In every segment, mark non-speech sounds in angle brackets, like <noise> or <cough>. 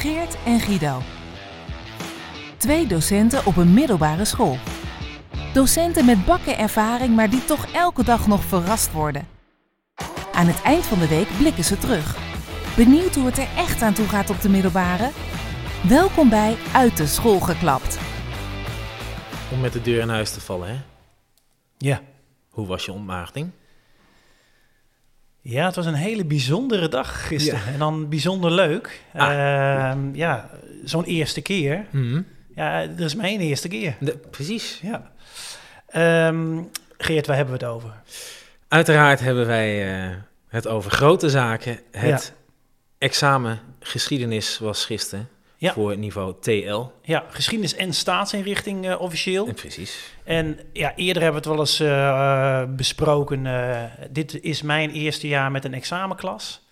Geert en Guido. Twee docenten op een middelbare school. Docenten met bakken ervaring, maar die toch elke dag nog verrast worden. Aan het eind van de week blikken ze terug. Benieuwd hoe het er echt aan toe gaat op de middelbare? Welkom bij Uit de School geklapt. Om met de deur in huis te vallen, hè? Ja. Hoe was je ontmaagding? Ja, het was een hele bijzondere dag gisteren. Ja. En dan bijzonder leuk. Ah. Ehm, ja, zo'n eerste keer. Mhm. Ja, er is mijn eerste keer. De- precies. Ja. Ehm, Geert, waar hebben we het over? Uiteraard hebben wij eh, het over grote zaken. Het examen geschiedenis was gisteren Ja. voor niveau TL. Ja, geschiedenis en staatsinrichting eh, officieel. En precies. En ja, eerder hebben we het wel eens eh, besproken. eh, dit is mijn eerste jaar met een examenklas.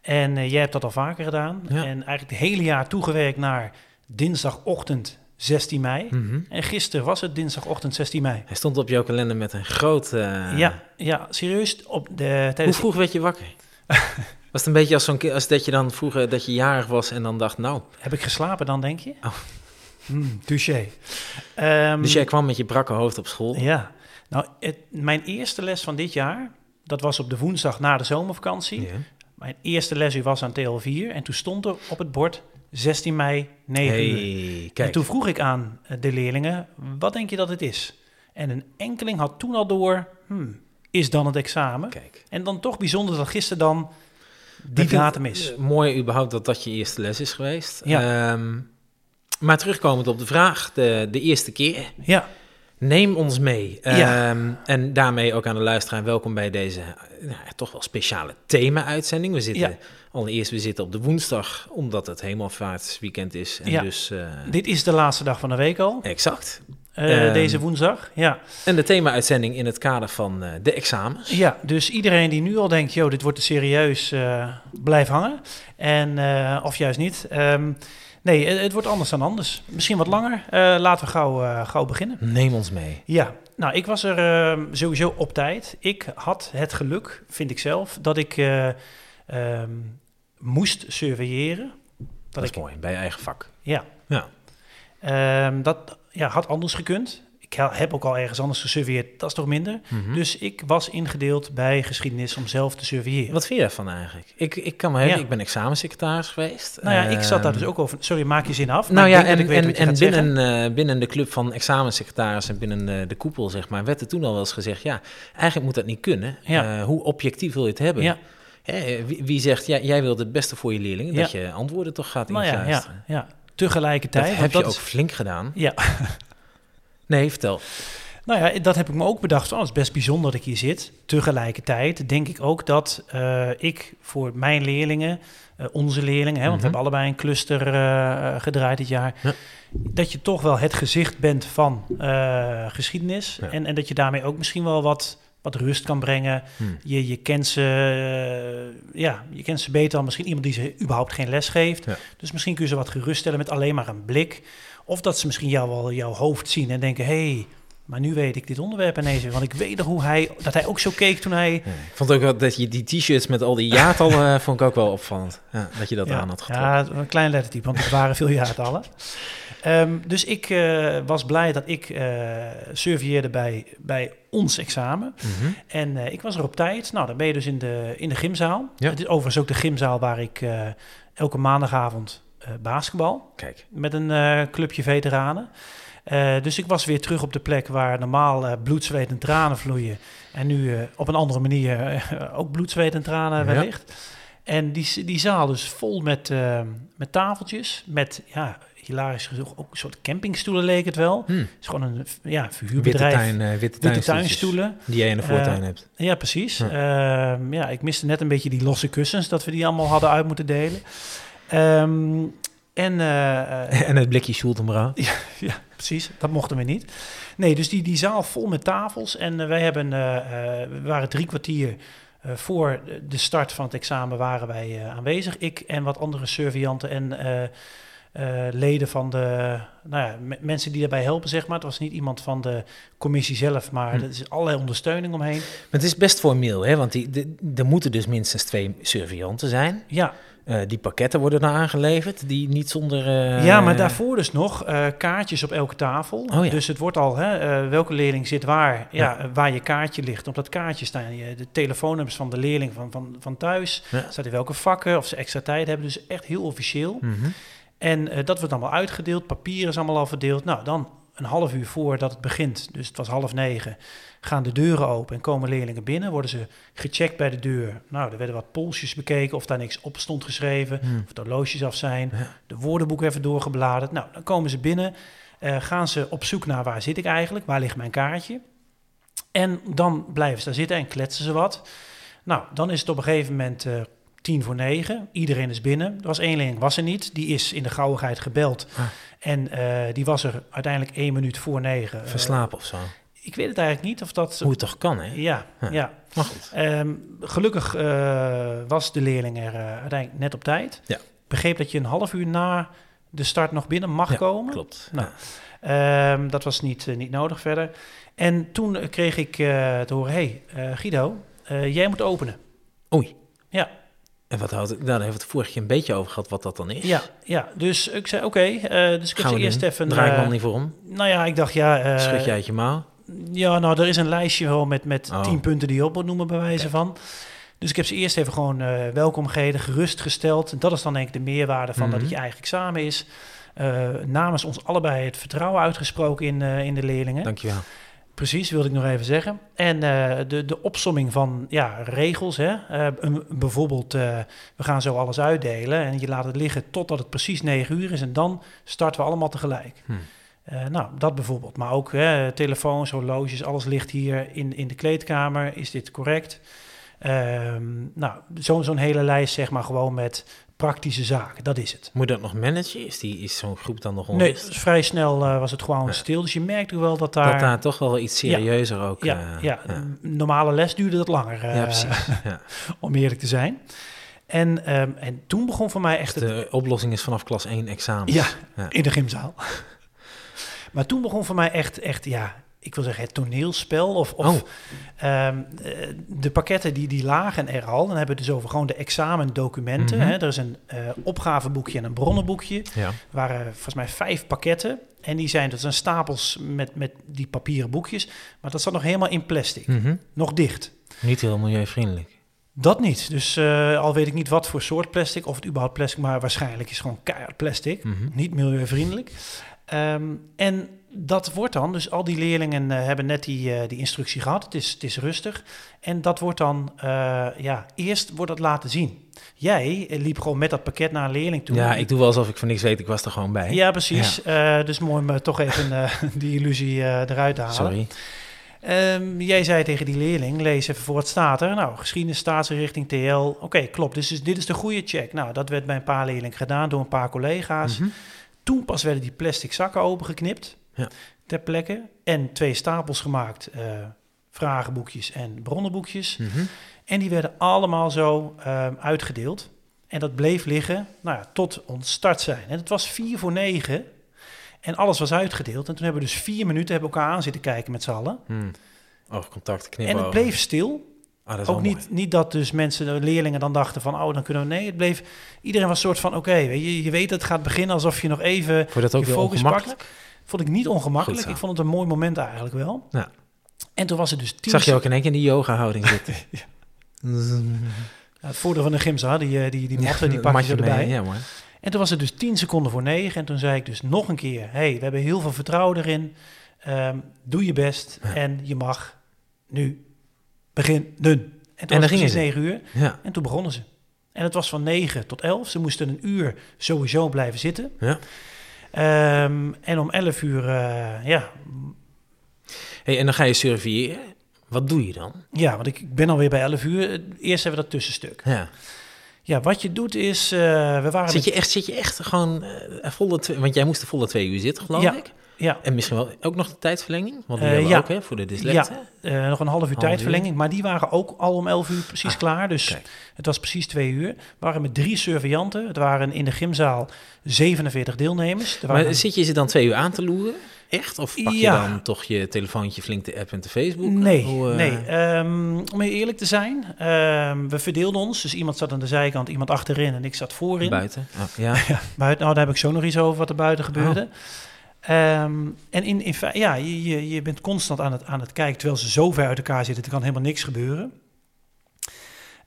En jij hebt dat al vaker gedaan. Ja. En eigenlijk het hele jaar toegewerkt naar dinsdagochtend 16 mei. Mhm. En gisteren was het dinsdagochtend 16 mei. Hij stond op jouw kalender met een groot... eh, ja, ja, serieus. Op de, Hoe vroeg werd je wakker? <laughs> was het een beetje als, zo'n, als dat je dan vroeger dat je jarig was en dan dacht, nou... Heb ik geslapen dan, denk je? Oh. Hmm, touché. Ehm, <laughs> Dus jij kwam met je brakke hoofd op school. Ja. Nou, het, mijn eerste les van dit jaar, dat was op de woensdag na de zomervakantie. Mijn eerste lesuur was aan TL4 en toen stond er op het bord 16 mei 9 uur. Hey, En kijk. toen vroeg ik aan eh, de leerlingen, wat denk je dat het is? En een enkeling had toen al door, hmm, is dan het examen? Kijk. En dan toch bijzonder dat gisteren dan die Ik datum is. eh, Mooi überhaupt dat dat je eerste les is geweest. Ja. Ehm, maar terugkomend op de vraag, de, de eerste keer. Ja, Neem ons mee. Ja. Ehm, en daarmee ook aan de luisteraar welkom bij deze eh, nou, toch wel speciale thema-uitzending. We zitten Ja. allereerst we zitten op de woensdag, omdat het hemelvaartsweekend is. En Ja. dus eh, dit is de laatste dag van de week al, exact. Eh, Ehm. deze woensdag. Ja. En de thema-uitzending in het kader van eh, de examens. Ja, dus iedereen die nu al denkt, joh, dit wordt te serieus, eh, blijf hangen. En, of juist niet. Ehm, nee, het, het wordt anders dan anders. Misschien wat langer. Laten we gauw, gauw beginnen. Neem ons mee. Ja, nou, ik was er ehm, sowieso op tijd. Ik had het geluk, vind ik zelf, dat ik moest surveilleren. Dat, is ik, mooi, bij je eigen vak. Ja. Ja. Dat ja, had anders gekund. Ik heb ook al ergens anders gesurveilleerd, dat is toch minder. Mhm. Dus ik was ingedeeld bij geschiedenis om zelf te surveilleren. Wat vind je daarvan eigenlijk? Ik, ik kan me herinneren, Ja. ik ben examensecretaris geweest. Nou ja, ik zat daar Ehm, dus ook over. Sorry, maak je zin af. Nou ja, en, en, binnen, eh, binnen de club van examensecretarissen en binnen de, de koepel, zeg maar, werd er toen al wel eens gezegd, ja, eigenlijk moet dat niet kunnen. Ja. Eh, hoe objectief wil je het hebben? Ja, wie, wie zegt, ja, jij wilt het beste voor je leerlingen, dat je antwoorden toch gaat nou ja, ja. Tegelijkertijd. Dat heb je is- ook flink gedaan. Ja, <laughs> Nee, vertel. nou ja, dat heb ik me ook bedacht. Oh, het is best bijzonder dat ik hier zit. Tegelijkertijd denk ik ook dat eh, ik voor mijn leerlingen, eh, onze leerlingen, hè, want Mhm. we hebben allebei een cluster eh, gedraaid dit jaar, Ja. dat je toch wel het gezicht bent van geschiedenis. Ja. En, en dat je daarmee ook misschien wel wat, wat rust kan brengen. Hm. Je, je, kent ze, eh, ja, je kent ze beter dan misschien iemand die ze überhaupt geen les geeft. Ja. Dus misschien kun je ze wat geruststellen met alleen maar een blik. Of dat ze misschien jou wel jouw hoofd zien en denken... hé, hey, maar nu weet ik dit onderwerp ineens weer. Want ik weet nog hoe hij, dat hij ook zo keek toen hij... Ja, ik vond ook wel dat je die t-shirts met al die jaartallen, <laughs> eh, vond ik ook wel opvallend. Ja, dat je dat aan had getrokken. ja, een klein lettertype, want het waren veel jaartallen. Ehm, dus ik eh, was blij dat ik eh surveilleerde bij, bij ons examen. Mhm. En eh, ik was er op tijd. Nou, dan ben je dus in de, in de gymzaal. Ja. Het is overigens ook de gymzaal waar ik elke maandagavond basketbal Kijk, met een clubje veteranen. Dus ik was weer terug op de plek waar normaal bloed, zweet en tranen vloeien. En nu op een andere manier <laughs> ook bloed, zweet en tranen Ja. wellicht. En die, die zaal dus vol met, met tafeltjes, met, ja, hilarisch genoeg, ook een soort campingstoelen leek het wel. hm. Het is gewoon een ja, witte, verhuurbedrijf. tuin, eh, witte, Witte tuinstoelen. Die jij in de voortuin Eh, hebt. Ja, precies. Ja. Ja. ja, ik miste net een beetje die losse kussens, dat we die allemaal hadden uit moeten delen. Ehm, en eh, <laughs> En het blikje Schultenbrouw. <laughs> ja, precies, dat mochten we niet. Nee, dus die, die zaal vol met tafels. En wij hebben, we waren drie kwartier voor de start van het examen waren wij aanwezig. Ik en wat andere surveillanten en eh, leden van de, nou ja, me- mensen die daarbij helpen, zeg maar. Het was niet iemand van de commissie zelf, maar Hm. er is allerlei ondersteuning omheen. Maar het is best formeel, hè? want die, de, er moeten dus minstens twee surveillanten zijn. Ja, Eh, die pakketten worden dan aangeleverd, die niet zonder... eh, ja maar daarvoor dus nog kaartjes op elke tafel. Oh ja. Dus het wordt al, hè, welke leerling zit waar, ja, waar je kaartje ligt. Op dat kaartje staan je, de telefoonnummers van de leerling van, van, van thuis. Ja. Staat in welke vakken, of ze extra tijd hebben. Dus echt heel officieel. Mhm. En eh, dat wordt allemaal uitgedeeld. Papier is allemaal al verdeeld. Nou, dan een half uur voordat het begint, dus het was half negen, gaan de deuren open en komen leerlingen binnen. Worden ze gecheckt bij de deur. Nou, er werden wat polsjes bekeken of daar niks op stond geschreven. Hmm. Of de horloges af zijn. Ja. De woordenboek even doorgebladerd. Nou, dan komen ze binnen. eh, gaan ze op zoek naar waar zit ik eigenlijk? Waar ligt mijn kaartje? En dan blijven ze daar zitten en kletsen ze wat. Nou, dan is het op een gegeven moment eh, tien voor negen. Iedereen is binnen. Er was één leerling, was er niet. Die is in de gauwigheid gebeld. Ah. En eh, die was er uiteindelijk één minuut voor negen. Eh, Verslapen of zo. ik weet het eigenlijk niet of dat... Hoe het toch kan, hè? Ja, Ja. ja. Maar goed. Ehm, gelukkig eh, was de leerling er uiteindelijk net op tijd. Ja. Begreep dat je een half uur na de start nog binnen mag Ja, komen. Klopt. Nou, Ja. Ehm, dat was niet, niet nodig verder. En toen kreeg ik te horen, hey, Guido, jij moet openen. Oei. Ja. En wat houdt het? Daar hebben we het vorige keer een beetje over gehad wat dat dan is. Ja, ja, dus ik zei oké. eh, dus ik heb Gaan ze we eerst doen. even... Draai ik eh, wel niet voor om. nou ja, ik dacht ja... eh, Schud je uit je mouw. Ja, nou, er is een lijstje wel met, met Oh. tien punten die je op moet noemen, bij wijze van. Dus ik heb ze eerst even gewoon eh welkom gereden, gerustgesteld. En dat is dan denk ik de meerwaarde van dat Mhm. het je eigen examen is. Eh, namens ons allebei het vertrouwen uitgesproken in, eh, in de leerlingen. Dankjewel. Precies, wilde ik nog even zeggen. En eh, de, de opsomming van ja, regels. Hè? Eh, een- bijvoorbeeld, eh, we gaan zo alles uitdelen en je laat het liggen totdat het precies 9 uur is. En dan starten we allemaal tegelijk. Hm. Nou, dat bijvoorbeeld. Maar ook hè, telefoons, horloges, alles ligt hier in, in de kleedkamer. Is dit correct? Ehm, nou, zo- zo'n hele lijst zeg maar gewoon met praktische zaken. Dat is het. Moet dat nog managen? Is, die, is zo'n groep dan nog Nee, onrustig? dus vrij snel eh, was het gewoon Ja. stil. Dus je merkt ook wel dat daar... Dat daar toch wel iets serieuzer ook... ja, eh, ja, een normale les duurde dat langer, eh, Ja, precies. <laughs> Ja. om eerlijk te zijn. En, ehm, en toen begon voor mij echt. De oplossing is vanaf klas 1 examen. Ja, Ja. in de gymzaal. maar toen begon voor mij echt, echt ja, ik wil zeggen het toneelspel. Of, of Oh. ehm, eh, de pakketten die, die lagen er al. Dan hebben we het dus over gewoon de examendocumenten. Mhm. hè. Er is een eh, opgaveboekje en een bronnenboekje. Ja. Waren volgens mij vijf pakketten. En die zijn, dat zijn stapels met, met die papieren boekjes. Maar dat zat nog helemaal in plastic. Mhm. Nog dicht. Niet heel milieuvriendelijk. Dat niet. Dus eh, al weet ik niet wat voor soort plastic, of het überhaupt plastic, maar waarschijnlijk is het gewoon keihard plastic. Mhm. Niet milieuvriendelijk. Ehm, en dat wordt dan, dus al die leerlingen eh, hebben net die, eh, die instructie gehad. Het is, het is rustig. En dat wordt dan, eh, ja, eerst wordt dat laten zien. Jij liep gewoon met dat pakket naar een leerling toe. Ja, ik doe wel alsof ik van niks weet. Ik was er gewoon bij. Ja, precies. Dus mooi om toch even <laughs> die illusie eruit te halen. Sorry. Ehm, jij zei tegen die leerling, lees even voor wat staat er. Nou, geschiedenis, staatsrichting, TL. Oké, klopt. Dus, dus dit is de goede check. Nou, dat werd bij een paar leerlingen gedaan door een paar collega's. Mhm. Toen pas werden die plastic zakken opengeknipt Ja. ter plekke. En twee stapels gemaakt, eh, vragenboekjes en bronnenboekjes. Mhm. En die werden allemaal zo ehm, uitgedeeld. En dat bleef liggen nou ja, tot ons start zijn. En het was vier voor negen. En alles was uitgedeeld. En toen hebben we dus vier minuten hebben elkaar aan zitten kijken met z'n allen. Hmm. Oogcontact, En knipogen. het bleef stil. Ah, Ook niet, niet dat dus mensen, leerlingen dan dachten van, oh, dan kunnen we... Nee, het bleef... Iedereen was soort van, oké, je, je weet het gaat beginnen alsof je nog even. Vond je dat ook je focus ongemakkelijk? Vond ik niet ongemakkelijk. Ik vond het een mooi moment eigenlijk wel. Ja. En toen was het dus tien... Zag je ook in één keer in die yoga-houding <laughs> zitten? Ja, het voordeel van de gymza, die, eh, die, die matten, Ja, die pak je matje zo erbij. mee, Ja. En toen was het dus tien seconden voor negen. En toen zei ik dus nog een keer, hey, we hebben heel veel vertrouwen erin. Ehm, doe je best Ja. en je mag nu beginnen. En toen En was dan het gingen precies ze. negen uur. Ja. En toen begonnen ze. En het was van 9 tot 11. Ze moesten een uur sowieso blijven zitten. Ja. Ehm, en om 11 uur, eh, ja, Hey, en dan ga je surveilleren. Wat doe je dan? ja, want ik, ben alweer bij 11 uur. Eerst hebben we dat tussenstuk. Ja. Ja, wat je doet is, eh, we waren... Zit je echt, zit je echt gewoon eh, volle twee, want jij moest de volle twee uur zitten, geloof Ja. ik. Ja, En misschien wel ook nog de tijdverlenging, want die Eh, hebben ja. ook hè, voor de dyslecten. eh, nog een half uur Half tijdverlenging. Maar die waren ook al om 11 uur precies Ah, klaar. Dus kijk. het was precies twee uur. We waren met drie surveillanten. Het waren in de gymzaal 47 deelnemers. Er Maar zit je ze dan twee uur aan te loeren? Echt? Of pak Ja. je dan toch je telefoontje, flink de app en de Facebook? Nee, Hoe, eh, nee. Ehm, om eerlijk te zijn, ehm, we verdeelden ons. Dus iemand zat aan de zijkant, iemand achterin en ik zat voorin. Buiten? Ah, ja. <laughs> Buiten, nou, daar heb ik zo nog iets over wat er buiten gebeurde. Ehm, en in, in feite, ja, je, je, je bent constant aan het, aan het kijken, terwijl ze zo ver uit elkaar zitten, er kan helemaal niks gebeuren.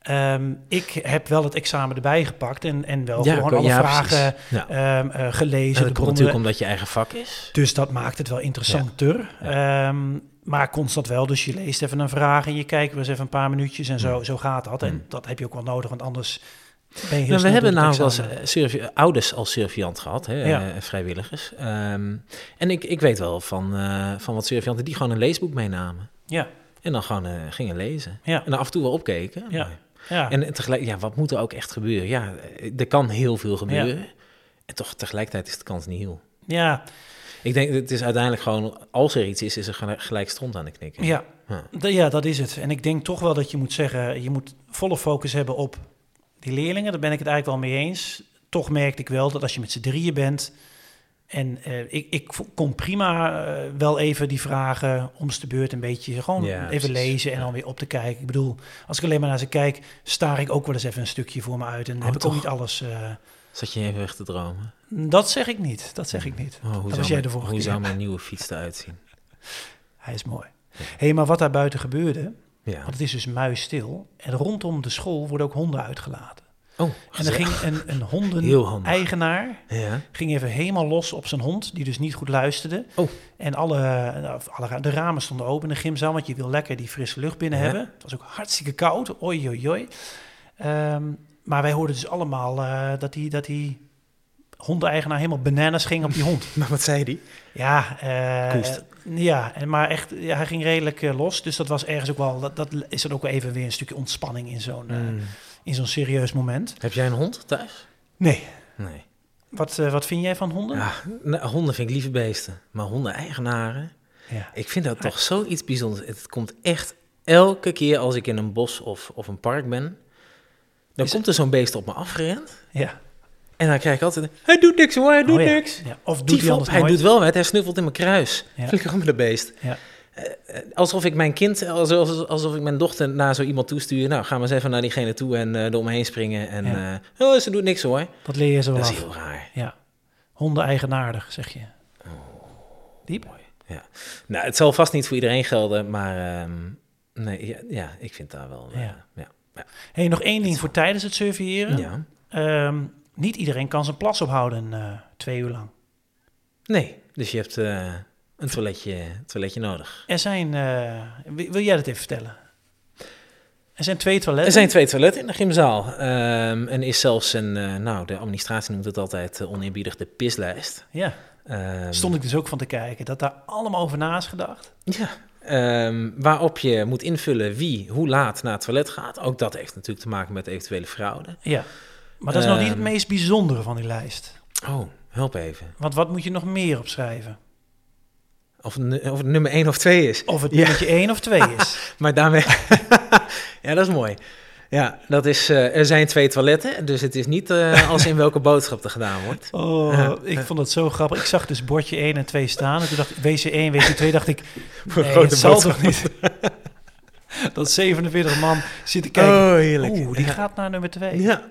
Ehm, ik heb wel het examen erbij gepakt en, en wel Ja, gewoon alle ja, vragen ehm, eh, En gelezen. dat komt natuurlijk omdat je eigen vak is. Dus dat maakt het wel interessanter. Ehm, maar constant wel. Dus je leest even een vraag en je kijkt weer eens even een paar minuutjes en zo, Mm. zo gaat dat. En Mm. dat heb je ook wel nodig, want anders Nou, we hebben namelijk als ouders als surveillant gehad, hè, Ja. eh, vrijwilligers. Ehm, en ik, ik weet wel van, eh, van wat surveillanten die gewoon een leesboek meenamen. Ja, En dan gewoon eh, gingen lezen. ja, En af en toe wel opkeken. Ja. maar- ja. En tegelijk, ja, wat moet er ook echt gebeuren? Ja, er kan heel veel gebeuren. En toch tegelijkertijd is de kans niet heel. ja, Ik denk, het is uiteindelijk gewoon, als er iets is, is er gelijk, stront aan de knikken. ja. Ja. Ja, dat is het. En ik denk toch wel dat je moet zeggen, je moet volle focus hebben op die leerlingen. Daar ben ik het eigenlijk wel mee eens. Toch merkte ik wel dat als je met z'n drieën bent... En eh, ik, ik kon prima eh, wel even die vragen om de beurt een beetje gewoon Ja, even precies. lezen en Ja. dan weer op te kijken. Ik bedoel, als ik alleen maar naar ze kijk, staar ik ook wel eens even een stukje voor me uit. En Oh, heb ik ook niet alles... eh, Zat je even weg te dromen? dat zeg ik niet, dat zeg ik niet. Oh, hoe dat zou jij mijn- de Hoe keer. zou mijn nieuwe fiets eruit zien? <laughs> Hij is mooi. Hé, hey, maar wat daar buiten gebeurde, Ja. want het is dus muisstil. En rondom de school worden ook honden uitgelaten. Oh, En er ging een, een honden-eigenaar, Ja. ging even helemaal los op zijn hond, die dus niet goed luisterde. Oh. En alle, alle de ramen stonden open in de gymzaal, want je wil lekker die frisse lucht binnen Ja. hebben. Het was ook hartstikke koud, oi, oi, oi. Ehm, maar wij hoorden dus allemaal eh, dat die, dat die hondeneigenaar helemaal bananas ging op die hond. <laughs> Maar wat zei die? Ja, Koest. ja, en maar echt, ja, hij ging redelijk eh, los. Dus dat was ergens ook wel, dat, dat is dan ook wel even weer een stukje ontspanning in zo'n eh, Hmm. in zo'n serieus moment. Heb jij een hond thuis? Nee. Nee. Wat, wat vind jij van honden? Ja, nou, honden vind ik lieve beesten. Maar honden-eigenaren, Ja. ik vind dat toch zoiets bijzonders. Het komt echt elke keer als ik in een bos of, of een park ben... Dan Is- komt er zo'n beest op me afgerend. ja. En dan krijg ik altijd... Hij doet niks hoor, hij doet Oh ja. niks. Ja. Of doet Dief hij op, anders hij nooit? doet wel wat, hij snuffelt in mijn kruis. Ja. <laughs> Met de beest. Ja. Eh, alsof ik mijn kind, alsof, alsof ik mijn dochter naar zo iemand toestuur. Nou, ga maar eens even naar diegene toe en eh door me heen springen. En Ja. eh, oh, ze doet niks hoor. Dat leer je zo wel Dat is heel raar. Ja. Honden-eigenaardig, zeg je. Oh. Diep? Nou, het zal vast niet voor iedereen gelden, maar ehm, nee, ja, ja, ik vind daar wel. eh, Ja. ja. Ja. Hey, nog één ding voor tijdens het surveilleren. Ja. Ehm, niet iedereen kan zijn plas ophouden eh, twee uur lang. Nee, dus je hebt eh, een toiletje, toiletje nodig. Er zijn, eh, wil, wil jij dat even vertellen? Er zijn twee toiletten. Er zijn twee toiletten in de gymzaal. Ehm, en is zelfs een, nou, de administratie noemt het altijd uh, oneerbiedig de pislijst. Ja, Ehm, stond ik dus ook van te kijken. Dat daar allemaal over na is gedacht. Ja, ehm, waarop je moet invullen wie hoe laat naar het toilet gaat. Ook dat heeft natuurlijk te maken met eventuele fraude. Ja, maar dat is nog niet het Ehm. meest bijzondere van die lijst. Oh, help even. Want wat moet je nog meer opschrijven? Of, of het nummer 1 of 2 is. Of het Ja. nummertje 1 of 2 is. <laughs> Maar daarmee... <laughs> ja, dat is mooi. Ja, dat is, eh, er zijn twee toiletten, dus het is niet eh, als in welke boodschap er gedaan wordt. <laughs> Oh, Ja. ik vond het zo grappig. Ik zag dus bordje 1 en 2 staan. En toen dacht ik, WC1, WC2, dacht ik, Voor nee, grote het zal toch niet? dat 47 man zitten kijken. Oh, heerlijk. Oeh, die ja. gaat naar nummer 2. Ja.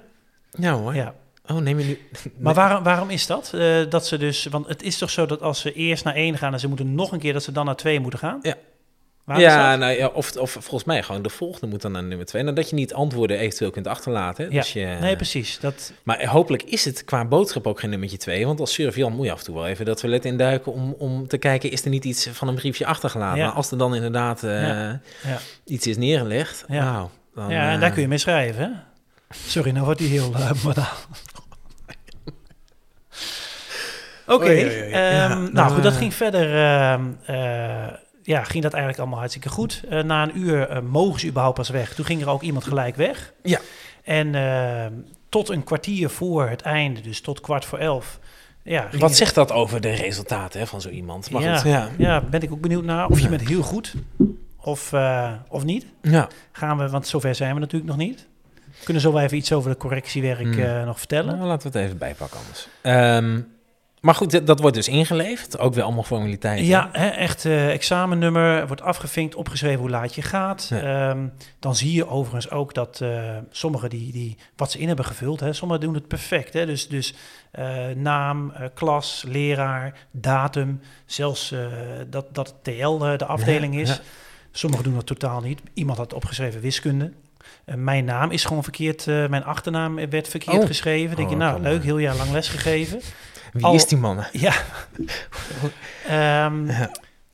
Ja hoor. Ja. Oh, neem je nu... <laughs> Maar waarom, waarom is dat? Eh, dat ze dus, want het is toch zo dat als ze eerst naar 1 gaan en ze moeten nog een keer, dat ze dan naar 2 moeten gaan? Ja. Waarom ja, dat? nou ja, of, of volgens mij gewoon de volgende moet dan naar nummer 2. Nadat je niet antwoorden eventueel kunt achterlaten. Ja. Dus je, Nee, precies. Dat, Maar hopelijk is het qua boodschap ook geen nummertje 2. Want als surveillant moet je af en toe wel even dat toilet induiken... om, om te kijken, is er niet iets van een briefje achtergelaten? Ja. Maar als er dan inderdaad eh, Ja. iets is neergelegd... Ja. Nou, dan, ja, en eh, daar kun je mee schrijven. Hè? Sorry, nou wordt die heel uh, <laughs> modaal. Oké. Ja, ehm, nou, nou goed, dat eh, ging verder. ehm, eh, ja, ging dat eigenlijk allemaal hartstikke goed. Na een uur mogen ze überhaupt pas weg. Toen ging er ook iemand gelijk weg. Ja. En ehm, tot een kwartier voor het einde, dus tot kwart voor elf, ja, Wat ze- zegt dat over de resultaten hè, van zo iemand? Maar ja, goed, ja. ja, ben ik ook benieuwd naar. Of je bent heel goed of, of niet. Ja. Gaan we, want zover zijn we natuurlijk nog niet. Kunnen zo wel even iets over de correctiewerk Hmm. eh, nog vertellen. Nou, laten we het even bijpakken anders. Ehm, maar goed, dat, wordt dus ingeleverd. Ook weer allemaal formaliteiten. Ja, hè, echt eh, examennummer, wordt afgevinkt, opgeschreven hoe laat je gaat. Ja. Ehm, dan zie je overigens ook dat eh, sommigen die, die wat ze in hebben gevuld, hè, sommigen doen het perfect. Hè, dus dus naam, klas, leraar, datum, zelfs dat, dat het TL de afdeling Ja, is. ja. Sommigen doen dat totaal niet. Iemand had opgeschreven wiskunde. Eh, mijn naam is gewoon verkeerd, eh, mijn achternaam werd verkeerd Oh. geschreven. Denk je, Oh, nou leuk, heel jaar lang les gegeven. <laughs> Wie Al- is die man? Ja. <laughs> Ehm, Ja.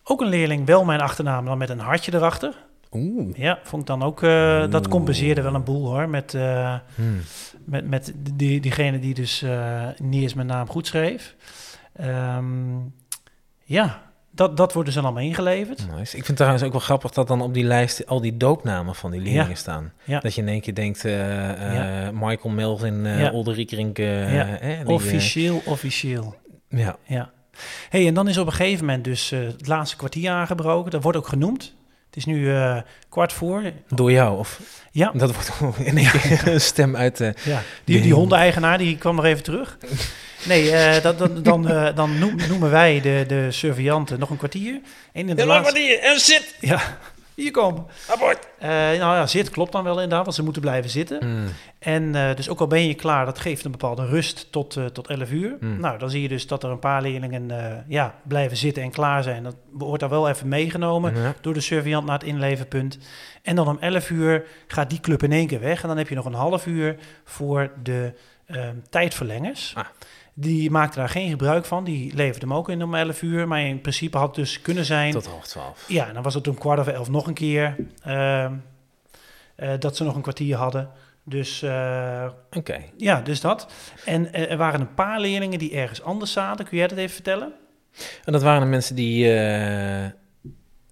Ook een leerling, wel mijn achternaam, dan met een hartje erachter. Oeh. Ja, vond ik dan ook, eh, dat compenseerde wel een boel hoor. Met, Hmm. met, met die, diegene die dus eh, niet eens mijn naam goed schreef. Ehm, ja, dat, dat wordt dus dan allemaal ingeleverd. Nice. Ik vind het trouwens ook wel grappig dat dan op die lijst al die doopnamen van die leerlingen Ja. staan. Ja. Dat je in één keer denkt, eh, Ja. Michael Melvin, Ja. Ulrich eh Ja. die, eh, Officieel, officieel. ja. Ja. hey, en dan is op een gegeven moment dus het laatste kwartier aangebroken. Dat wordt ook genoemd. Het is nu kwart voor. Door jou? Of Ja, dat wordt <laughs> in één keer een stem uit de... Ja, die, die hondeneigenaar die kwam nog even terug. Nee, eh, dat, dat, dan, eh, dan noem- noemen wij de, de surveillanten nog een kwartier. En in de laatste... En zit! Ja, hier komen. Abort! Eh, nou ja, zit klopt dan wel inderdaad, want ze moeten blijven zitten. Hmm. En eh, dus ook al ben je klaar, dat geeft een bepaalde rust tot, eh, tot 11 uur. Mm. Nou, dan zie je dus dat er een paar leerlingen eh, ja, blijven zitten en klaar zijn. Dat wordt daar wel even meegenomen door de surveillant naar het inleverpunt. En dan om 11 uur gaat die club in één keer weg. En dan heb je nog een half uur voor de ehm, tijdverlengers. Ah. Die maakten daar geen gebruik van. Die leverden hem ook in om 11 uur. Maar in principe had het dus kunnen zijn... Tot half twaalf. Ja, dan was het om kwart over elf nog een keer ehm, eh, dat ze nog een kwartier hadden. Dus Oké. ja, dus dat. En eh, er waren een paar leerlingen die ergens anders zaten. Kun jij dat even vertellen? En dat waren de mensen die,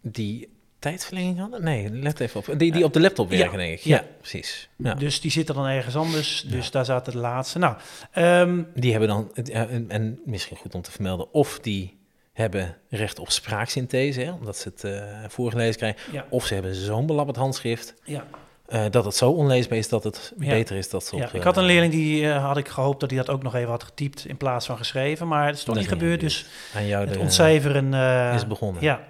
die tijdverlenging hadden? Nee, let even op. Die, die op de laptop Ja. werken, denk ik. Ja. Ja, precies. Ja. Dus die zitten dan ergens anders. Dus daar zaten de laatste. Nou, ehm, Die hebben dan, eh, en, en misschien goed om te vermelden, of die hebben recht op spraaksynthese, hè, omdat ze het eh, voorgelezen krijgen, of ze hebben zo'n belabberd handschrift ja, eh, dat het zo onleesbaar is dat het Ja. beter is dat ze op... ja. Ik eh, had een leerling die eh, had ik gehoopt dat hij dat ook nog even had getypt in plaats van geschreven. Maar het is toch Dat niet gebeurd. Dus aan jou het de, ontcijferen eh, is begonnen. Ja.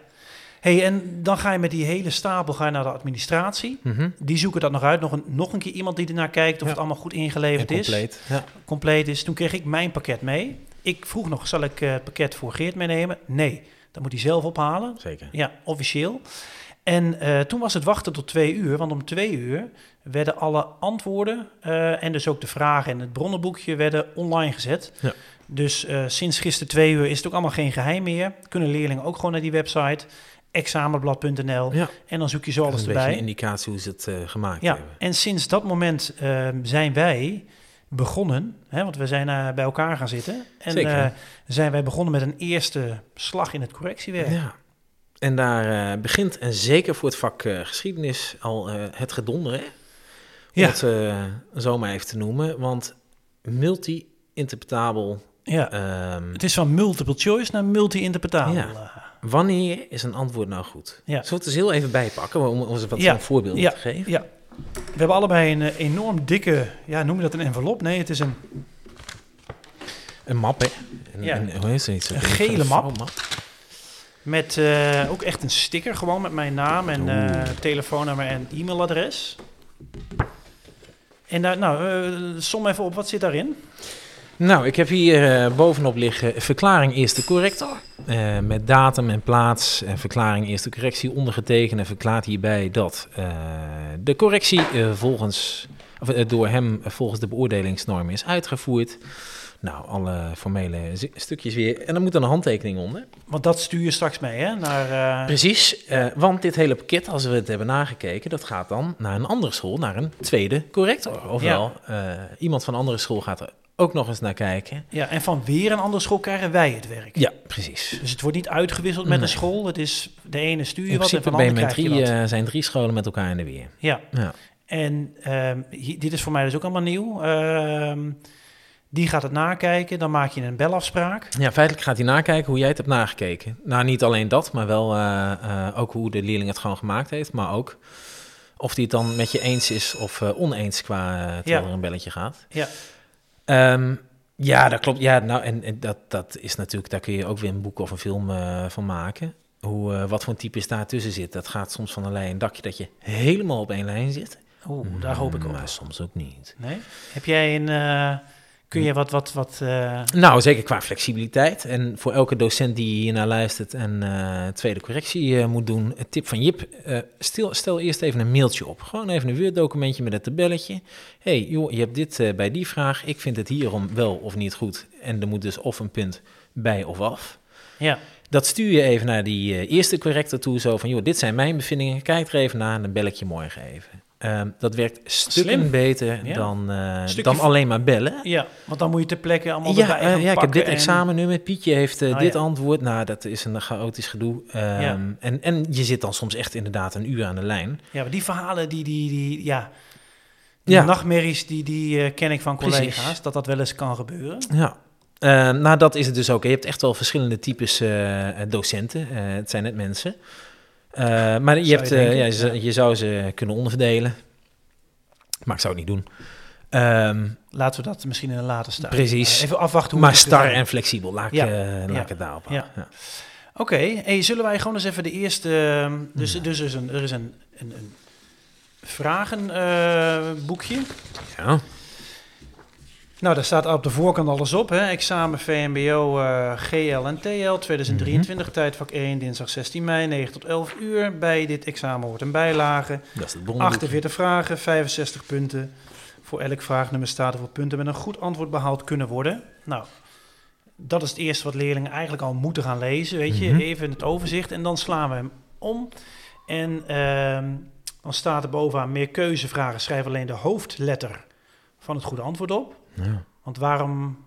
Hey, en dan ga je met die hele stapel ga je naar de administratie. Mhm. Die zoeken dat nog uit. Nog een, nog een keer iemand die ernaar kijkt of Ja. het allemaal goed En ingeleverd is. compleet. Ja. compleet is. Toen kreeg ik mijn pakket mee. Ik vroeg nog, zal ik eh, het pakket voor Geert meenemen? Nee, dat moet hij zelf ophalen. Zeker. Ja, officieel. En eh, toen was het wachten tot twee uur, want om twee uur werden alle antwoorden eh, en dus ook de vragen en het bronnenboekje werden online gezet. Ja. Dus sinds gisteren twee uur is het ook allemaal geen geheim meer. Kunnen leerlingen ook gewoon naar die website, examenblad.nl, Ja. en dan zoek je zo alles een beetje erbij. een indicatie hoe ze het eh, gemaakt Ja, hebben. en sinds dat moment ehm, zijn wij begonnen, hè, want we zijn eh, bij elkaar gaan zitten. En Zeker. eh, zijn wij begonnen met een eerste slag in het correctiewerk. Ja. En daar eh, begint, en zeker voor het vak eh, geschiedenis, al eh, het gedonder, hè? Om Ja. het eh, zo maar even te noemen. Want multi-interpretabel, Ja. ehm, Het is van multiple choice naar multi-interpretabel. Ja. Wanneer is een antwoord nou goed? Ja. Zullen we het eens heel even bijpakken, om ons wat Ja. voorbeeld Ja. te geven? Ja. We hebben allebei een eh, enorm dikke, ja, noem je dat een envelop? Nee, het is een, Een map, hè? Een, Ja. een, hoe heet het? Een gele map. vouwmap. met eh, ook echt een sticker gewoon met mijn naam en eh, telefoonnummer en e-mailadres. En daar, nou, som even op, wat zit daarin? Nou, ik heb hier eh, bovenop liggen verklaring eerste corrector. eh, met datum en plaats. En verklaring eerste correctie ondergetekend. En verklaart hierbij dat eh, de correctie volgens, of, door hem volgens de beoordelingsnorm is uitgevoerd. Nou, alle formele stukjes weer. En dan moet er een handtekening onder. Want dat stuur je straks mee, hè? Naar, eh, Precies, eh, want dit hele pakket, als we het hebben nagekeken, dat gaat dan naar een andere school, naar een tweede corrector. Ofwel, eh, iemand van een andere school gaat er ook nog eens naar kijken. ja, en van weer een andere school krijgen wij het werk. Ja, precies. Dus het wordt niet uitgewisseld met Nee. een school. Het is de ene stuur je wat en van de andere krijg je wat. eh, zijn drie scholen met elkaar in de weer. Ja, Ja. en ehm, dit is voor mij dus ook allemaal nieuw. Ehm, Die gaat het nakijken, dan maak je een belafspraak. Ja, feitelijk gaat hij nakijken hoe jij het hebt nagekeken. Nou, niet alleen dat, maar wel eh, eh, ook hoe de leerling het gewoon gemaakt heeft. Maar ook of hij het dan met je eens is of oneens qua terwijl Ja. er een belletje gaat. Ja. Ehm, ja, dat klopt. Ja, nou, en, en dat, dat is natuurlijk, daar kun je ook weer een boek of een film eh, van maken. Hoe, eh, wat voor een types daar tussen zit. Dat gaat soms van een lijn een dakje dat je helemaal op één lijn zit. Oeh, daar hoop ik op. Maar soms ook niet. Nee? Heb jij een... kun je wat... wat, wat eh, Nou, zeker qua flexibiliteit. En voor elke docent die hier naar luistert en eh, tweede correctie eh, moet doen, een tip van Jip, stel, stel eerst even een mailtje op. Gewoon even een Word-documentje met een tabelletje. hey, joh, je hebt dit bij die vraag. Ik vind het hierom wel of niet goed. En er moet dus of een punt bij of af. ja, Dat stuur je even naar die eerste corrector toe, zo van, joh, dit zijn mijn bevindingen, kijk er even naar en dan bel ik je morgen even. Ehm, dat werkt stukken Slim. beter Ja. dan, eh, dan alleen maar bellen. ja, want dan moet je ter plekke allemaal Ja, erbij eh, gaan ja, ik heb pakken dit en- examennummer. Pietje heeft eh, Oh, dit ja. antwoord. Nou, dat is een chaotisch gedoe. Ehm, Ja. en, en je zit dan soms echt inderdaad een uur aan de lijn. Ja, maar die verhalen, die, die, die, ja, die nachtmerries, die, die eh, ken ik van Precies. collega's, dat dat wel eens kan gebeuren. Ja. Ehm, nou, dat is het dus ook. Je hebt echt wel verschillende types eh, docenten. Eh, het zijn net mensen. Eh, maar je, Zou hebt, je eh, ja, je, zou- ja. je zou ze kunnen onderverdelen. Maar ik zou het niet doen. Ehm, Laten we dat misschien in een later stadium. Precies. eh, Even afwachten hoe maar star en flexibel. Laat ik, Ja. laat ik het daarop Ja. Oké, hey, zullen wij gewoon eens even de eerste... ehm, Dus, dus er is een, er is een, een, een vragenboekje. Ja. Nou, daar staat op de voorkant alles op. Hè? Examen VMBO, eh, GL en TL 2023, tijdvak 1, dinsdag 16 mei, 9 tot 11 uur. Bij dit examen hoort een bijlage. Dat is het bronboekje. 48 vragen, 65 punten. Voor elk vraagnummer staat hoeveel punten met een goed antwoord behaald kunnen worden. Nou, dat is het eerste wat leerlingen eigenlijk al moeten gaan lezen. Weet je, Mhm. even het overzicht. En dan slaan we hem om. En ehm, dan staat er bovenaan meer keuzevragen. Schrijf alleen de hoofdletter van het goede antwoord op. Ja. Want waarom...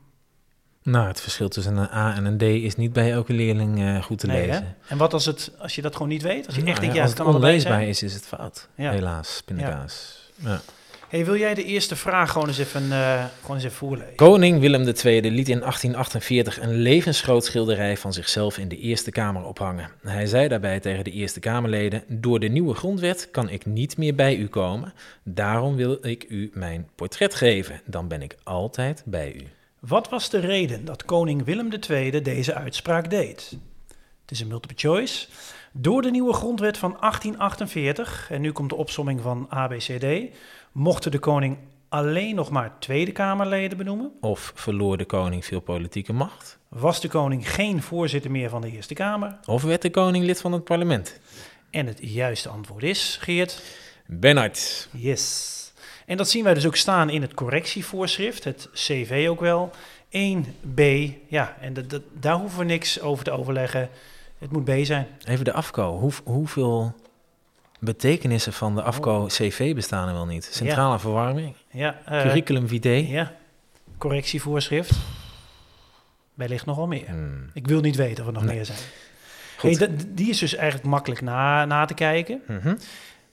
Nou, het verschil tussen een A en een D is niet bij elke leerling eh, goed te Nee, hè? lezen. En wat als, het, als je dat gewoon niet weet? Als je Nou echt denkt, ja, ja, als het het kan onleesbaar is, is het fout. Ja. Helaas, pindakaas. Ja. Hey, wil jij de eerste vraag gewoon eens even, eh, gewoon eens even voorlezen? Koning Willem II liet in 1848 een levensgroot schilderij van zichzelf in de Eerste Kamer ophangen. Hij zei daarbij tegen de Eerste Kamerleden: Door de nieuwe grondwet kan ik niet meer bij u komen. Daarom wil ik u mijn portret geven. Dan ben ik altijd bij u. Wat was de reden dat koning Willem II deze uitspraak deed? Het is een multiple choice. Door de nieuwe grondwet van 1848, en nu komt de opsomming van ABCD, mochten de koning alleen nog maar Tweede Kamerleden benoemen. Of verloor de koning veel politieke macht? Was de koning geen voorzitter meer van de Eerste Kamer? Of werd de koning lid van het parlement? En het juiste antwoord is, Geert, Bernard. yes. En dat zien wij dus ook staan in het correctievoorschrift, het CV ook wel. 1b, ja, en dat, dat, daar hoeven we niks over te overleggen. Het moet B zijn. Even de AFCO. Hoe, hoeveel betekenissen van de AFCO-CV bestaan er wel niet? Centrale verwarming, Ja, eh, curriculum vitae. ja, correctievoorschrift. Wellicht nogal meer. Hmm. Ik wil niet weten of er nog Nee. meer zijn. Goed. Hey, dat- die is dus eigenlijk makkelijk na, na te kijken. Mhm.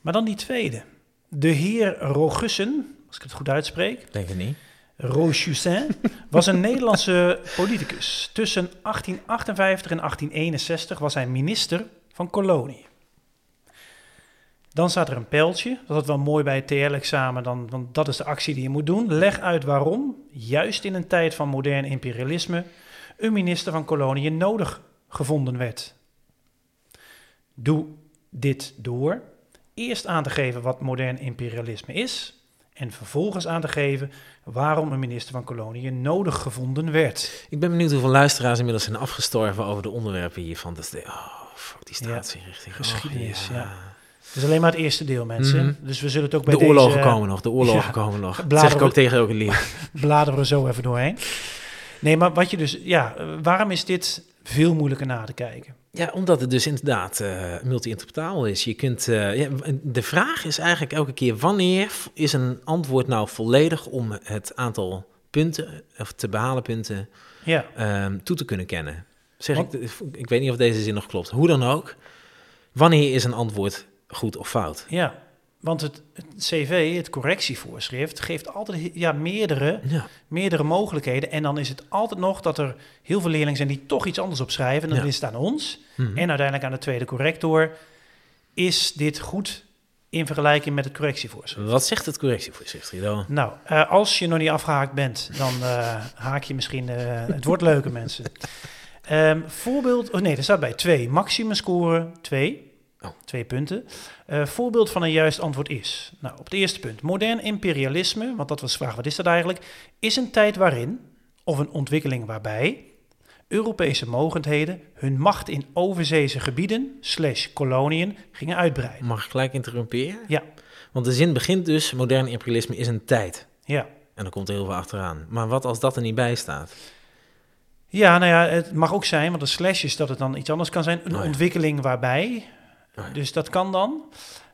Maar dan die tweede. De heer Rogussen, als ik het goed uitspreek, Denk het niet. Rochussin, <laughs> was een Nederlandse politicus. Tussen 1858 en 1861 was hij minister van Koloniën. Dan staat er een pijltje. Dat is wel mooi bij het TL-examen, dan, want dat is de actie die je moet doen. Leg uit waarom, juist in een tijd van modern imperialisme, een minister van Koloniën nodig gevonden werd. Doe dit door eerst aan te geven wat modern imperialisme is en vervolgens aan te geven waarom een minister van Koloniën nodig gevonden werd. Ik ben benieuwd hoeveel luisteraars inmiddels zijn afgestorven over de onderwerpen hiervan. Dat is de, oh, fuck die staatsrichting. geschiedenis, ja. Is alleen maar het eerste deel, mensen. Mhm. Dus we zullen het ook bij De oorlogen deze komen nog, de oorlogen ja, komen nog. <laughs> Dat bladeren zeg ik ook tegen elke leer. <laughs> bladeren we zo even doorheen. Nee, maar wat je dus, ja, waarom is dit veel moeilijker na te kijken? Ja, omdat het dus inderdaad eh multi-interpretabel is. Je kunt, eh, ja, de vraag is eigenlijk elke keer: wanneer is een antwoord nou volledig om het aantal punten, of te behalen punten, Ja, ehm, toe te kunnen kennen? Zeg Want- ik, ik weet niet of deze zin nog klopt. Hoe dan ook, wanneer is een antwoord goed of fout? ja. want het, het CV, het correctievoorschrift, geeft altijd ja, meerdere, Ja. meerdere mogelijkheden. En dan is het altijd nog dat er heel veel leerlingen zijn die toch iets anders opschrijven. En dan Ja. is het aan ons Mhm. en uiteindelijk aan de tweede corrector. Is dit goed in vergelijking met het correctievoorschrift? Wat zegt het correctievoorschrift, Guido? Nou, eh, als je nog niet afgehaakt bent, dan eh, haak je misschien. eh, het wordt leuker, <laughs> mensen. Ehm, voorbeeld, oh nee, er staat bij twee. Maximum score twee. Oh. Twee punten. Eh, voorbeeld van een juist antwoord is. Nou, op het eerste punt. Modern imperialisme, want dat was de vraag, wat is dat eigenlijk? Is een tijd waarin, of een ontwikkeling waarbij, Europese mogendheden hun macht in overzeese gebieden, slash koloniën, gingen uitbreiden. Mag ik gelijk interrumperen? Ja. Want de zin begint dus, modern imperialisme is een tijd. Ja. En dan komt er heel veel achteraan. Maar wat als dat er niet bij staat? Ja, nou ja, het mag ook zijn, want de slash is dat het dan iets anders kan zijn. Een Oh ja. ontwikkeling waarbij. Oh ja. Dus dat kan dan.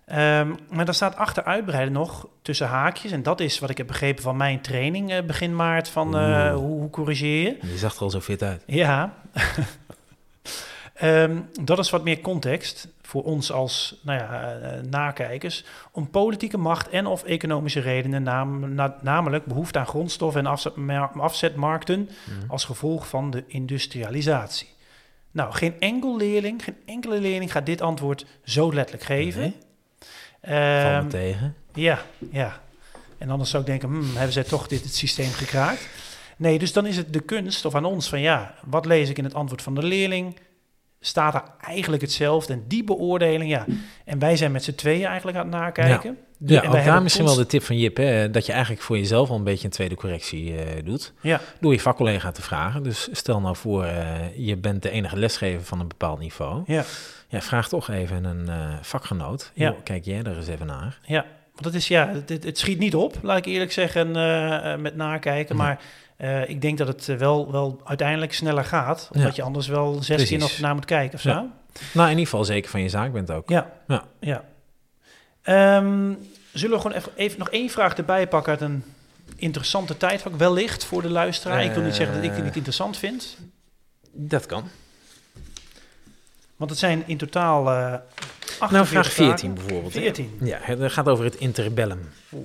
Ehm, maar daar staat achter uitbreiden nog tussen haakjes. En dat is wat ik heb begrepen van mijn training eh, begin maart. Van eh, hoe, hoe corrigeer je? Je zag er al zo fit uit. Ja. <laughs> Ehm, dat is wat meer context voor ons als nou ja, eh, nakijkers. Om politieke macht en of economische redenen, nam- na- namelijk behoefte aan grondstoffen en afzetma- afzetmarkten Mhm. als gevolg van de industrialisatie. Nou, geen enkel leerling, geen enkele leerling gaat dit antwoord zo letterlijk geven. Nee? Ehm, me tegen. ja, ja. En anders zou ik denken, hmm, hebben zij toch dit het systeem gekraakt? Nee, dus dan is het de kunst of aan ons van ja, wat lees ik in het antwoord van de leerling? Staat er eigenlijk hetzelfde? En die beoordeling, ja. En wij zijn met z'n tweeën eigenlijk aan het nakijken. Ja, en ook daar misschien wel de tip van Jip, hè, dat je eigenlijk voor jezelf al een beetje een tweede correctie eh, doet. Ja, Door je vakcollega te vragen. Dus stel nou voor, eh, je bent de enige lesgever van een bepaald niveau. ja, Ja, vraag toch even een eh, vakgenoot. Ja. Kijk jij er eens even naar. ja. Dat is ja, het, het- schiet niet op, laat ik eerlijk zeggen, eh, eh, met nakijken. Nee. Maar eh, ik denk dat het wel, wel uiteindelijk sneller gaat. Omdat Ja. je anders wel zes keer Precies. nog naar moet kijken of zo. Ja. Nou, in ieder geval zeker van je zaak bent ook. Ja. Ja. ja. Ehm, zullen we gewoon even, even nog één vraag erbij pakken uit een interessante tijdvak? Wellicht voor de luisteraar. ik wil niet zeggen dat ik het niet interessant vind. Dat kan. Want het zijn in totaal 48 Nou, vraag 14 vragen. bijvoorbeeld. hè. 14. Ja, het gaat over het interbellum. Er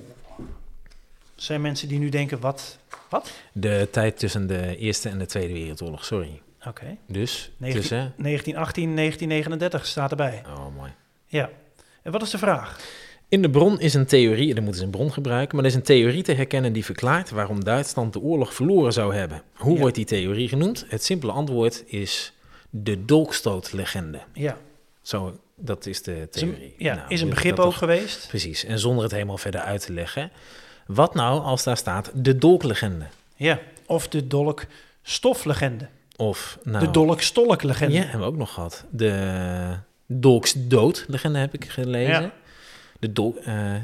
zijn mensen die nu denken, wat? Wat? De tijd tussen de Eerste en de Tweede Wereldoorlog, sorry. Oké. Dus 19 tussen... 1918, 1939 staat erbij. Oh, mooi. Ja. En wat is de vraag? In de bron is een theorie, dan moeten ze een bron gebruiken, maar er is een theorie te herkennen die verklaart waarom Duitsland de oorlog verloren zou hebben. Hoe Ja. wordt die theorie genoemd? Het simpele antwoord is de dolkstootlegende. Ja. Zo, dat is de Is een, theorie. ja, Nou, is een begrip ook geweest? Precies, en zonder het helemaal verder uit te leggen. Wat nou als daar staat de dolklegende? Ja. Of de dolk-stoflegende. Of nou, De dolk-stolk-legende. Ja, hebben we ook nog gehad. De dolksdoodlegende heb ik gelezen. Ja. De dolk, eh,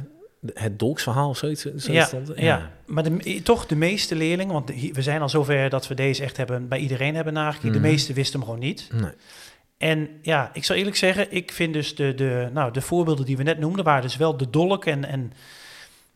het dolksverhaal of zoiets, zoiets Ja, stond. ja. maar de, toch de meeste leerlingen, want we zijn al zover dat we deze echt hebben, bij iedereen hebben nagekeken. Mhm. De meeste wisten hem gewoon niet. Nee. En ja, ik zal eerlijk zeggen, ik vind dus de, de, nou, de voorbeelden die we net noemden, waren dus wel de dolk en, en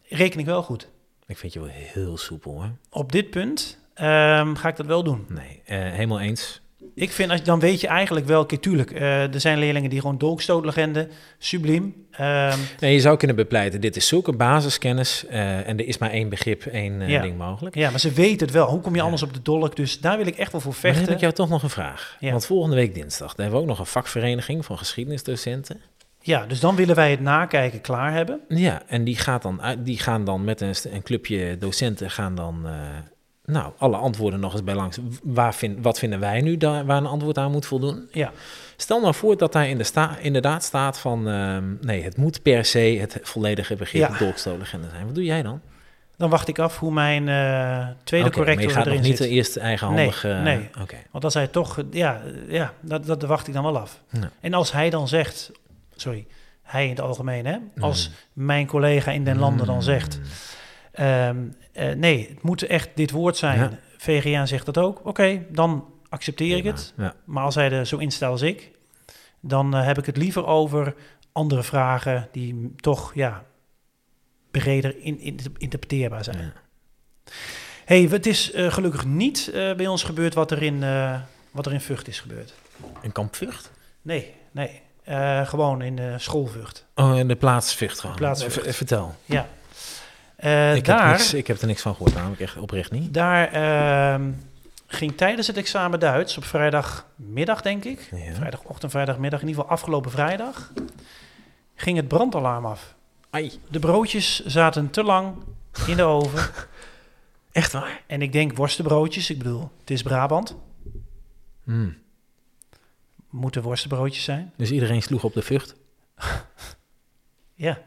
reken ik wel goed. Ik vind je wel heel soepel hoor. Op dit punt ehm, ga ik dat wel doen. Nee, eh, helemaal eens. Ik vind, als, dan weet je eigenlijk wel, kijk, tuurlijk, eh, er zijn leerlingen die gewoon dolkstootlegende, subliem. Ehm, Nee, je zou kunnen bepleiten, dit is zulke basiskennis eh, en er is maar één begrip, één eh, Ja. ding mogelijk. ja, maar ze weten het wel. Hoe kom je Ja. anders op de dolk? Dus daar wil ik echt wel voor Maar dan vechten. heb ik jou toch nog een vraag. Ja. Want volgende week dinsdag, daar hebben we ook nog een vakvereniging van geschiedenisdocenten. Ja, dus dan willen wij het nakijken klaar hebben. Ja, en die, gaat dan, die gaan dan met een, een clubje docenten gaan dan, nou, alle antwoorden nog eens bij langs. Waar vind, wat vinden wij nu daar, waar een antwoord aan moet voldoen? Ja. Stel nou voor dat daar in de sta, inderdaad staat van, ehm, nee, het moet per se het volledige begrip Ja. zijn. Wat doe jij dan? Dan wacht ik af hoe mijn eh, tweede maar corrector je gaat nog erin niet zit. de eerste eigenhandig... Nee, eh, nee. Oké. Want als hij toch, eh, ja, eh, ja dat, dat wacht ik dan wel af. Ja. En als hij dan zegt, sorry, hij in het algemeen, hè, als Mm. mijn collega in den landen dan zegt, Mm. Eh, nee, het moet echt dit woord zijn. Ja. VGA zegt dat ook. Oké, dan accepteer ik het. Ja. Maar als hij er zo instelt als ik, dan eh, heb ik het liever over andere vragen die toch, ja, breder in, in- interpreteerbaar zijn. Hey, het is eh, gelukkig niet bij ons gebeurd wat er in, wat er in Vught is gebeurd. Een kamp Vught? Nee, nee. Gewoon in de schoolvucht. Oh, in de plaats Vught gewoon. V- vertel. Ja. Eh, ik, daar, heb niks, ik heb er niks van gehoord, namelijk echt oprecht niet. daar ehm, ging tijdens het examen Duits op vrijdagmiddag, denk ik. Ja. Vrijdagochtend, vrijdagmiddag, in ieder geval afgelopen vrijdag. Ging het brandalarm af. Ai, De broodjes zaten te lang in de oven. <laughs> echt waar? En ik denk worstenbroodjes. Ik bedoel, het is Brabant. Hmm. Moeten worstenbroodjes zijn. Dus iedereen sloeg op de Vught. <laughs> Ja.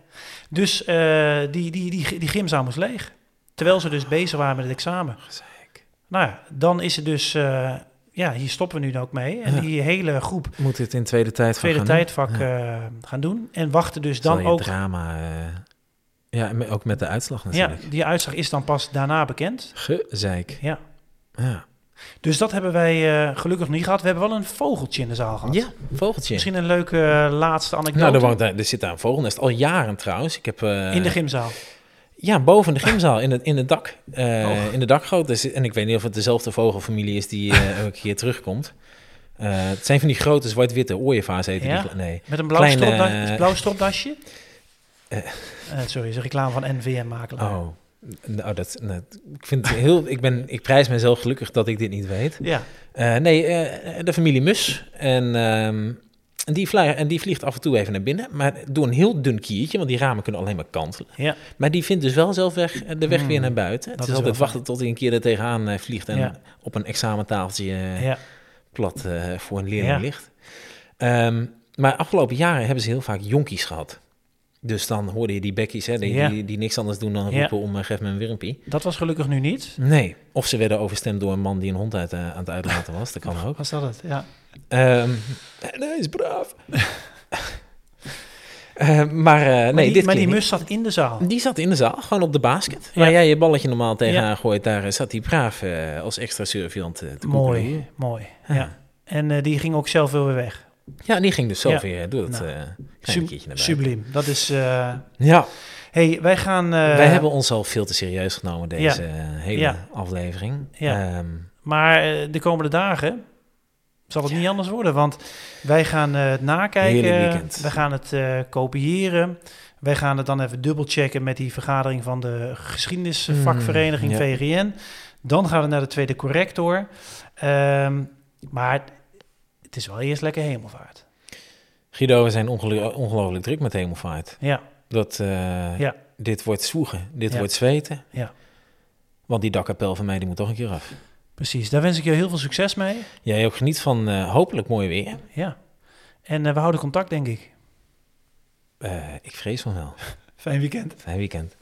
Dus eh, die, die, die, die gymzaal moest leeg. Terwijl ze dus bezig waren met het examen. Gezeik. Nou ja, dan is het dus... eh, ja, hier stoppen we nu ook mee. En Ja. die hele groep Moet het in tweede tijd van tweede gaan doen? tijdvak Ja. eh, gaan doen. En wachten dus dan ook... drama... eh, ja, ook met de uitslag Ja, natuurlijk. die uitslag is dan pas daarna bekend. Gezeik. Ja. Ja. Dus dat hebben wij eh, gelukkig niet gehad. We hebben wel een vogeltje in de zaal gehad. ja, vogeltje. Misschien een leuke eh, laatste anekdote. nou, er, woont, daar- er zit daar een vogelnest. Al jaren trouwens. Ik heb, eh, in de gymzaal. Ja, boven de gymzaal, in het, in het dak. eh, Oh. In de dakgoot. En ik weet niet of het dezelfde vogelfamilie is die eh <laughs> elke keer terugkomt. Eh, het zijn van die grote zwart-witte ooievaars eten Ja? die. Nee. Met een blauw, Kleine, stropda- eh, blauw stropdasje. Eh. Eh, sorry, is een reclame van NVM-makelaar. Oh. Nou, dat, nou, ik, vind het heel, ik, ben, ik prijs mezelf gelukkig dat ik dit niet weet. Ja, Eh, nee, eh, de familie Mus. En, ehm, en, die vlieg, en die vliegt af en toe even naar binnen. Maar door een heel dun kiertje, want die ramen kunnen alleen maar kantelen. ja, Maar die vindt dus wel zelf weg, de weg Hmm, weer naar buiten. Het dat is is altijd wachten tot hij een keer er tegenaan eh, vliegt en Ja. op een examentafeltje eh, ja. plat eh, voor een leerling ligt. Ehm, maar afgelopen jaren hebben ze heel vaak jonkies gehad. Dus dan hoorde je die bekkies, hè, die, Ja. die, die niks anders doen dan Ja. roepen om eh, geef me een wurmpie. Dat was gelukkig nu niet. Nee. Of ze werden overstemd door een man die een hond uit, eh, aan het uitlaten was. Dat kan ook. Was dat het? Ja. Ehm, en hij is braaf. <laughs> Eh, maar nee, die, dit maar die mus zat in de zaal. Die zat in de zaal, gewoon op de basket. Ja. Waar jij je balletje normaal tegenaan Ja. gooit, daar zat hij braaf als extra surveillant te Mooi, koekelen. mooi. Ja. Ja. En die ging ook zelf weer weg. Ja, die ging dus Ja. weer door het Nou, eh kleine Sub- keertje naar buiten. subliem. Dat is... eh Ja, hey, wij gaan... eh, wij hebben ons al veel te serieus genomen deze eh, hele Ja. aflevering. Ja. Ehm, Maar eh, de komende dagen zal het niet anders worden. Want wij gaan eh, het nakijken. We gaan het eh, kopiëren. Wij gaan het dan even dubbelchecken met die vergadering van de geschiedenisvakvereniging Mm. VGN. Dan gaan we naar de tweede corrector. Ehm, maar het is wel eerst lekker hemelvaart. Guido, we zijn ongelo- ongelooflijk druk met hemelvaart. Ja, Dat, eh, Ja. Dit wordt zwoegen, dit Ja. wordt zweten. Ja. Want die dakkapel van mij, die moet toch een keer af. precies. Daar wens ik je heel veel succes mee. Jij ook geniet van eh, hopelijk mooi weer. Ja. En eh, we houden contact, denk ik. Ik vrees van wel. <laughs> Fijn weekend. Fijn weekend.